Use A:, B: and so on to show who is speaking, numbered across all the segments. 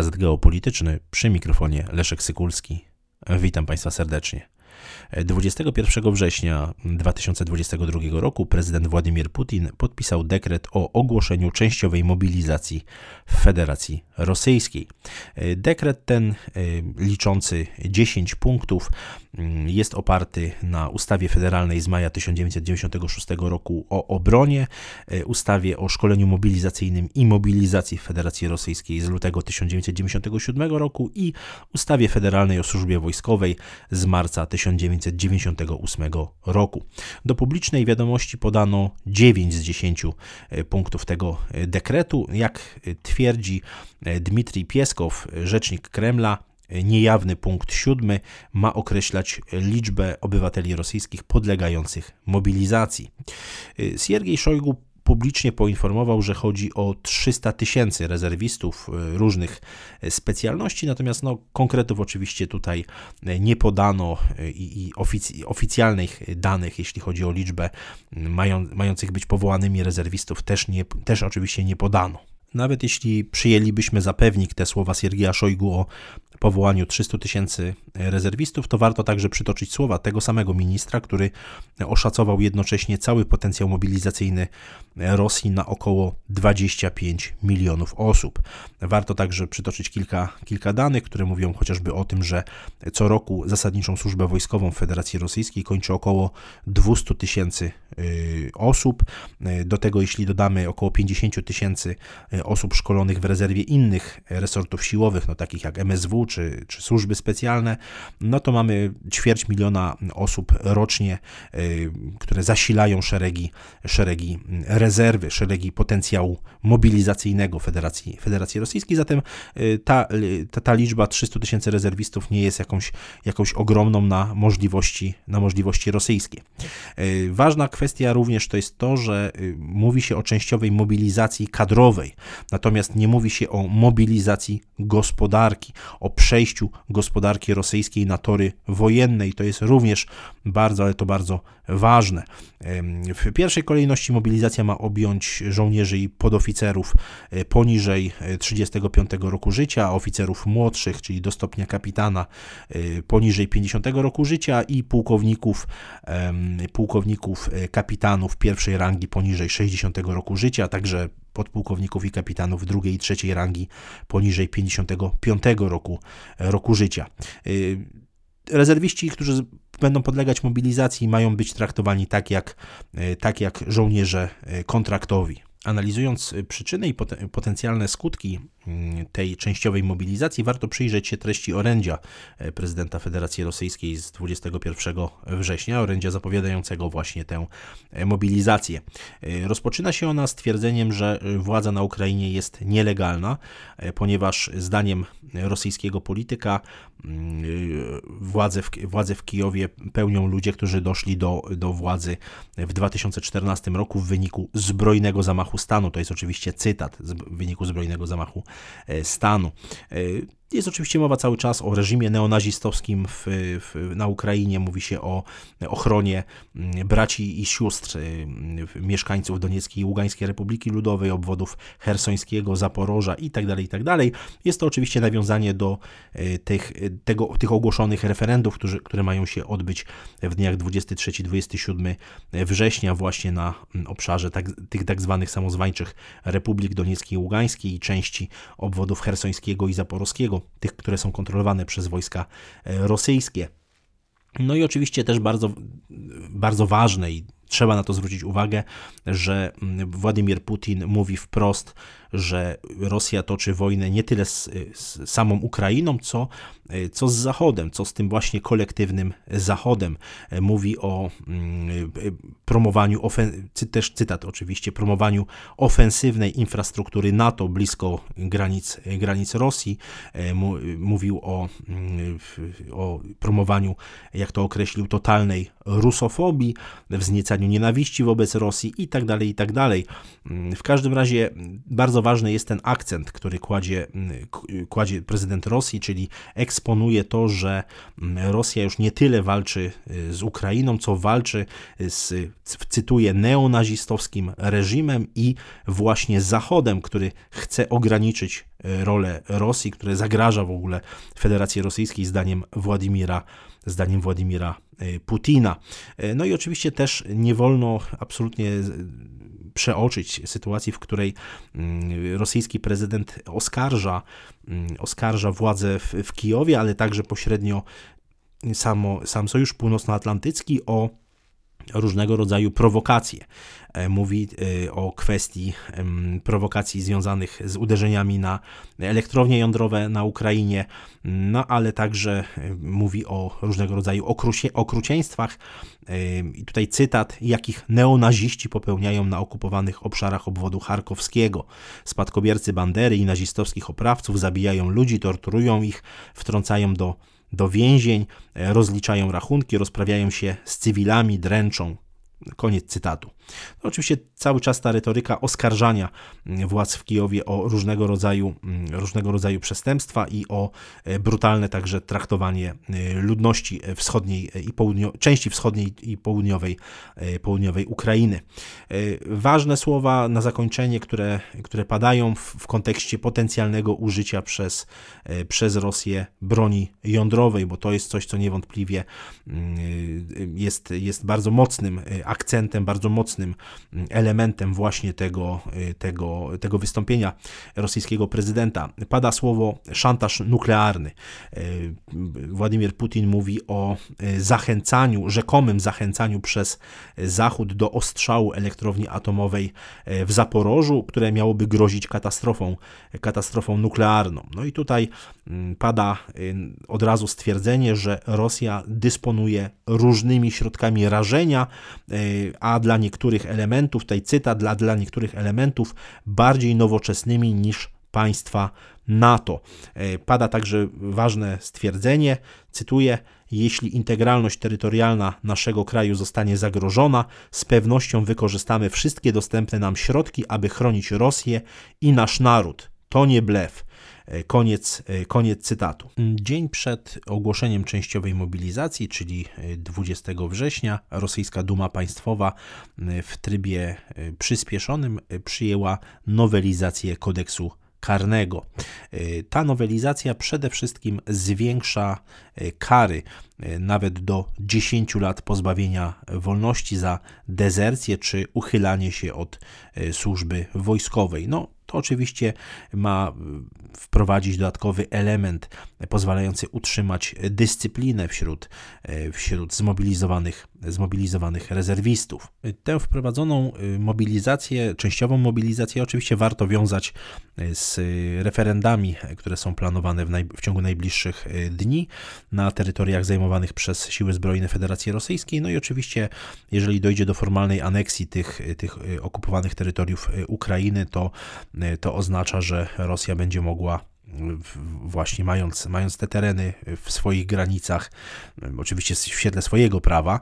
A: podcast geopolityczny przy mikrofonie Leszek Sykulski. Witam Państwa serdecznie. 21 września 2022 roku prezydent Władimir Putin podpisał dekret o ogłoszeniu częściowej mobilizacji w Federacji Rosyjskiej. Dekret ten, y, liczący 10 punktów, mm, jest oparty na ustawie federalnej z maja 1996 roku o obronie, y, ustawie o szkoleniu mobilizacyjnym i mobilizacji w Federacji Rosyjskiej z lutego 1997 roku i ustawie federalnej o służbie wojskowej z marca 1998 roku. Do publicznej wiadomości podano 9 z 10 y, punktów tego dekretu. Jak twierdzi Dmitrij Pieskow, rzecznik Kremla, niejawny punkt siódmy ma określać liczbę obywateli rosyjskich podlegających mobilizacji. Siergiej Szojgu publicznie poinformował, że chodzi o 300 tysięcy rezerwistów różnych specjalności, natomiast no, konkretów oczywiście tutaj nie podano i, i ofic oficjalnych danych, jeśli chodzi o liczbę mają, mających być powołanymi rezerwistów, też, nie, też oczywiście nie podano. Nawet jeśli przyjęlibyśmy za pewnik te słowa Siergieja Szojgu o powołaniu 300 tysięcy rezerwistów, to warto także przytoczyć słowa tego samego ministra, który oszacował jednocześnie cały potencjał mobilizacyjny Rosji na około 25 milionów osób. Warto także przytoczyć kilka, kilka danych, które mówią chociażby o tym, że co roku zasadniczą służbę wojskową w Federacji Rosyjskiej kończy około 200 tysięcy y, osób. Do tego, jeśli dodamy około 50 tysięcy y, osób szkolonych w rezerwie innych resortów siłowych, no takich jak MSW czy, czy służby specjalne, no to mamy ćwierć miliona osób rocznie, y, które zasilają szeregi, szeregi rezerwy, szeregi potencjału mobilizacyjnego Federacji, Federacji Rosyjskiej. Zatem y, ta, y, ta, ta liczba 300 tysięcy rezerwistów nie jest jakąś, jakąś ogromną na możliwości, na możliwości rosyjskie. Ważna kwestia również to jest to, że mówi się o częściowej mobilizacji kadrowej, natomiast nie mówi się o mobilizacji gospodarki, o przejściu gospodarki rosyjskiej na tory wojenne i to jest również bardzo, ale to bardzo ważne. W pierwszej kolejności mobilizacja ma objąć żołnierzy i podoficerów e, poniżej 35 e, roku życia, oficerów młodszych, czyli do stopnia kapitana e, poniżej 50 roku życia i pułkowników, pułkowników kapitanów pierwszej rangi poniżej 60 roku życia, także podpułkowników i kapitanów drugiej i trzeciej rangi poniżej 55 roku, roku życia. Rezerwiści, którzy będą podlegać mobilizacji, mają być traktowani tak jak, tak jak żołnierze kontraktowi. Analizując przyczyny i potencjalne skutki mm, tej częściowej mobilizacji, warto przyjrzeć się treści orędzia e, prezydenta Federacji Rosyjskiej z 21 września, orędzia zapowiadającego właśnie tę e, mobilizację. E, rozpoczyna się ona stwierdzeniem, że władza na Ukrainie jest nielegalna, ponieważ zdaniem rosyjskiego polityka mm, władze w, władze w Kijowie pełnią ludzie, którzy doszli do, do władzy w 2014 roku w wyniku zbrojnego zamachu zamachu stanu. To jest oczywiście cytat z wyniku zbrojnego zamachu e, stanu. E, jest oczywiście mowa cały czas o reżimie neonazistowskim w, w, na Ukrainie. Mówi się o ochronie mm, braci i sióstr y, mieszkańców Donieckiej i Ługańskiej Republiki Ludowej, obwodów hersońskiego, Zaporoża itd. Tak itd. Tak jest to oczywiście nawiązanie do y, tych, tego, tych ogłoszonych referendów, którzy, które mają się odbyć w dniach 23-27 września właśnie na mm, obszarze tak, tych tak zwanych samozwańczych Republik Donieckiej i Ługańskiej i części obwodów hersońskiego i zaporowskiego tych, które są kontrolowane przez wojska e, rosyjskie. No i oczywiście też bardzo, bardzo ważne i trzeba na to zwrócić uwagę, że mm, Władimir Putin mówi wprost, że Rosja toczy wojnę nie tyle z, z, samą Ukrainą, co, co z Zachodem, co z tym właśnie kolektywnym Zachodem. Mówi o mm, promowaniu, też cytat oczywiście, promowaniu ofensywnej infrastruktury NATO blisko granic, granic Rosji. Mówił o, mm, o promowaniu, jak to określił, totalnej rusofobii, wzniecaniu nienawiści wobec Rosji i tak dalej, i tak dalej. W każdym razie bardzo bardzo ważny jest ten akcent, który kładzie, kładzie prezydent Rosji, czyli eksponuje to, że Rosja już nie tyle walczy z Ukrainą, co walczy z, cytuję, neonazistowskim reżimem i właśnie Zachodem, który chce ograniczyć rolę Rosji, które zagraża w ogóle Federacji Rosyjskiej zdaniem Władimira, zdaniem Władimira Putina. No i oczywiście też nie wolno absolutnie przeoczyć sytuacji, w której mm, rosyjski prezydent oskarża, mm, oskarża władze w, w Kijowie, ale także pośrednio samo, sam Sojusz Północnoatlantycki o różnego rodzaju prowokacje. E, mówi e, o kwestii prowokacji związanych z uderzeniami na elektrownie jądrowe na Ukrainie, no ale także e, mówi o różnego rodzaju okrucie, okrucieństwach. I tutaj cytat, jakich neonaziści popełniają na okupowanych obszarach obwodu charkowskiego. Spadkobiercy bandery i nazistowskich oprawców zabijają ludzi, torturują ich, wtrącają do do więzień, rozliczają rachunki, rozprawiają się z cywilami, dręczą. Koniec cytatu. No, oczywiście cały czas ta retoryka oskarżania władz w Kijowie o różnego rodzaju, mm, różnego rodzaju przestępstwa i o e, brutalne także traktowanie e, ludności wschodniej i południo, części wschodniej i południowej, e, południowej Ukrainy. Ważne słowa na zakończenie, które, które padają w, w kontekście potencjalnego użycia przez, przez Rosję broni jądrowej, bo to jest coś, co niewątpliwie mm, jest, jest bardzo mocnym akcentem, bardzo mocnym mocnym elementem właśnie tego, y, tego, tego wystąpienia rosyjskiego prezydenta. Pada słowo szantaż nuklearny. Y, Władimir Putin mówi o y, zachęcaniu, rzekomym zachęcaniu przez Zachód do ostrzału elektrowni atomowej w Zaporożu, które miałoby grozić katastrofą, katastrofą nuklearną. No i tutaj mm, pada od razu stwierdzenie, że Rosja dysponuje różnymi środkami rażenia, a dla niektórych elementów, tej cytat dla, dla niektórych elementów bardziej nowoczesnymi niż państwa NATO. E, pada także ważne stwierdzenie, cytuję: Jeśli integralność terytorialna naszego kraju zostanie zagrożona, z pewnością wykorzystamy wszystkie dostępne nam środki, aby chronić Rosję i nasz naród. To nie blef. E, koniec, e, koniec cytatu. Dzień przed ogłoszeniem częściowej mobilizacji, czyli 20 e, września, rosyjska Duma Państwowa w trybie przyspieszonym przyjęła nowelizację kodeksu karnego. Ta nowelizacja przede wszystkim zwiększa kary nawet do 10 lat pozbawienia wolności za dezercję czy uchylanie się od służby wojskowej. No, to oczywiście ma wprowadzić dodatkowy element pozwalający utrzymać dyscyplinę wśród, wśród zmobilizowanych, zmobilizowanych rezerwistów. Tę wprowadzoną mobilizację, częściową mobilizację oczywiście warto wiązać z referendami, które są planowane w, naj, w ciągu najbliższych dni na terytoriach zajmowanych przez siły zbrojne Federacji Rosyjskiej. No i oczywiście, jeżeli dojdzie do formalnej aneksji tych, tych okupowanych terytoriów Ukrainy, to to oznacza, że Rosja będzie mogła właśnie mając, mając te tereny w swoich granicach, oczywiście w świetle swojego prawa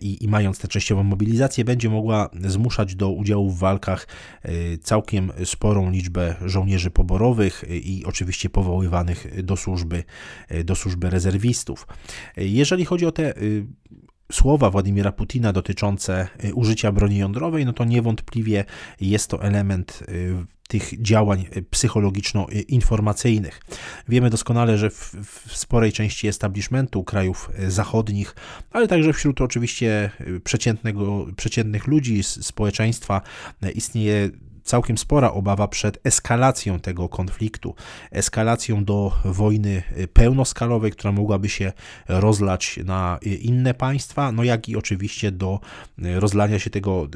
A: i, i, mając tę częściową mobilizację, będzie mogła zmuszać do udziału w walkach całkiem sporą liczbę żołnierzy poborowych i oczywiście powoływanych do służby, do służby rezerwistów. Jeżeli chodzi o te słowa Władimira Putina dotyczące użycia broni jądrowej, no to niewątpliwie jest to element tych działań psychologiczno-informacyjnych. Wiemy doskonale, że w, w, sporej części establishmentu krajów zachodnich, ale także wśród oczywiście przeciętnego, przeciętnych ludzi, społeczeństwa istnieje całkiem spora obawa przed eskalacją tego konfliktu, eskalacją do wojny pełnoskalowej, która mogłaby się rozlać na inne państwa, no jak i oczywiście do rozlania się tego,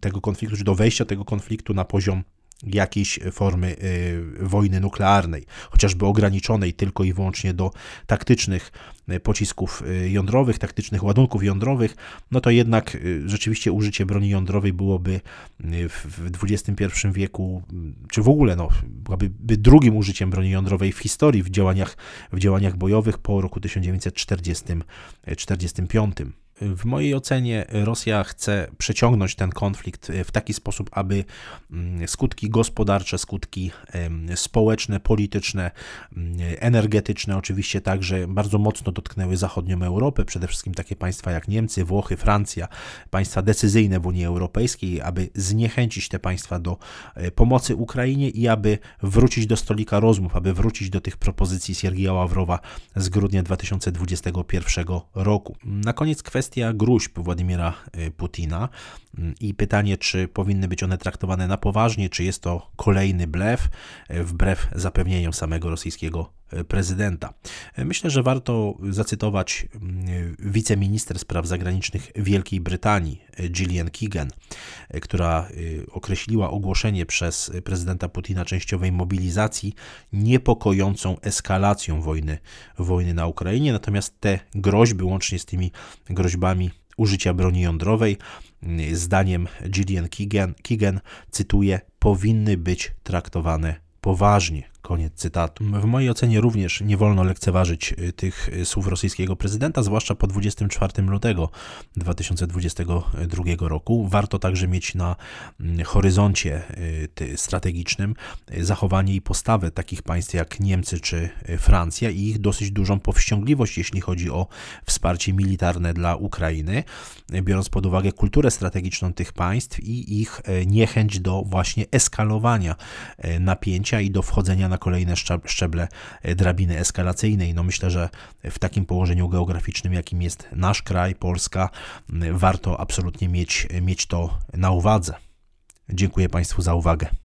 A: tego konfliktu, czy do wejścia tego konfliktu na poziom jakiejś formy y, wojny nuklearnej, chociażby ograniczonej tylko i wyłącznie do taktycznych y, pocisków y, jądrowych, taktycznych ładunków jądrowych, no to jednak rzeczywiście użycie broni jądrowej byłoby w XXI wieku, czy w ogóle no, byłaby drugim użyciem broni jądrowej w historii w działaniach, w działaniach bojowych po roku 1945. W mojej ocenie Rosja chce przeciągnąć ten konflikt w taki sposób, aby mm, skutki gospodarcze, skutki społeczne, polityczne, mm, energetyczne oczywiście także bardzo mocno dotknęły zachodnią Europę, przede wszystkim takie państwa jak Niemcy, Włochy, Francja, państwa decyzyjne w Unii Europejskiej, aby zniechęcić te państwa do e, pomocy Ukrainie i aby wrócić do stolika rozmów, aby wrócić do tych propozycji Siergieja Ławrowa z grudnia 2021 roku. Na koniec kwestia gruźb Władimira e, Putina mm, i pytanie, czy powinny być one traktowane na poważnie, czy jest to kolejny blef, e, wbrew zapewnieniom samego rosyjskiego prezydenta. Myślę, że warto zacytować mm, wiceminister spraw zagranicznych Wielkiej Brytanii, Gillian Keegan, która y, określiła ogłoszenie przez prezydenta Putina częściowej mobilizacji niepokojącą eskalacją wojny, wojny na Ukrainie. Natomiast te groźby, łącznie z tymi groźbami użycia broni jądrowej, zdaniem Gillian Keegan, Keegan cytuję, powinny być traktowane poważnie. Koniec cytatu. W mojej ocenie również nie wolno lekceważyć y, tych y, słów rosyjskiego prezydenta, zwłaszcza po 24 lutego 2022 roku. Warto także mieć na mm, horyzoncie y, strategicznym zachowanie i postawę takich państw jak Niemcy czy Francja i ich dosyć dużą powściągliwość, jeśli chodzi o wsparcie militarne dla Ukrainy, biorąc pod uwagę kulturę strategiczną tych państw i ich niechęć do właśnie eskalowania napięcia i do wchodzenia na na kolejne szczeble e, drabiny eskalacyjnej. No myślę, że w takim położeniu geograficznym, jakim jest nasz kraj, Polska, warto absolutnie mieć, mieć to na uwadze. Dziękuję Państwu za uwagę.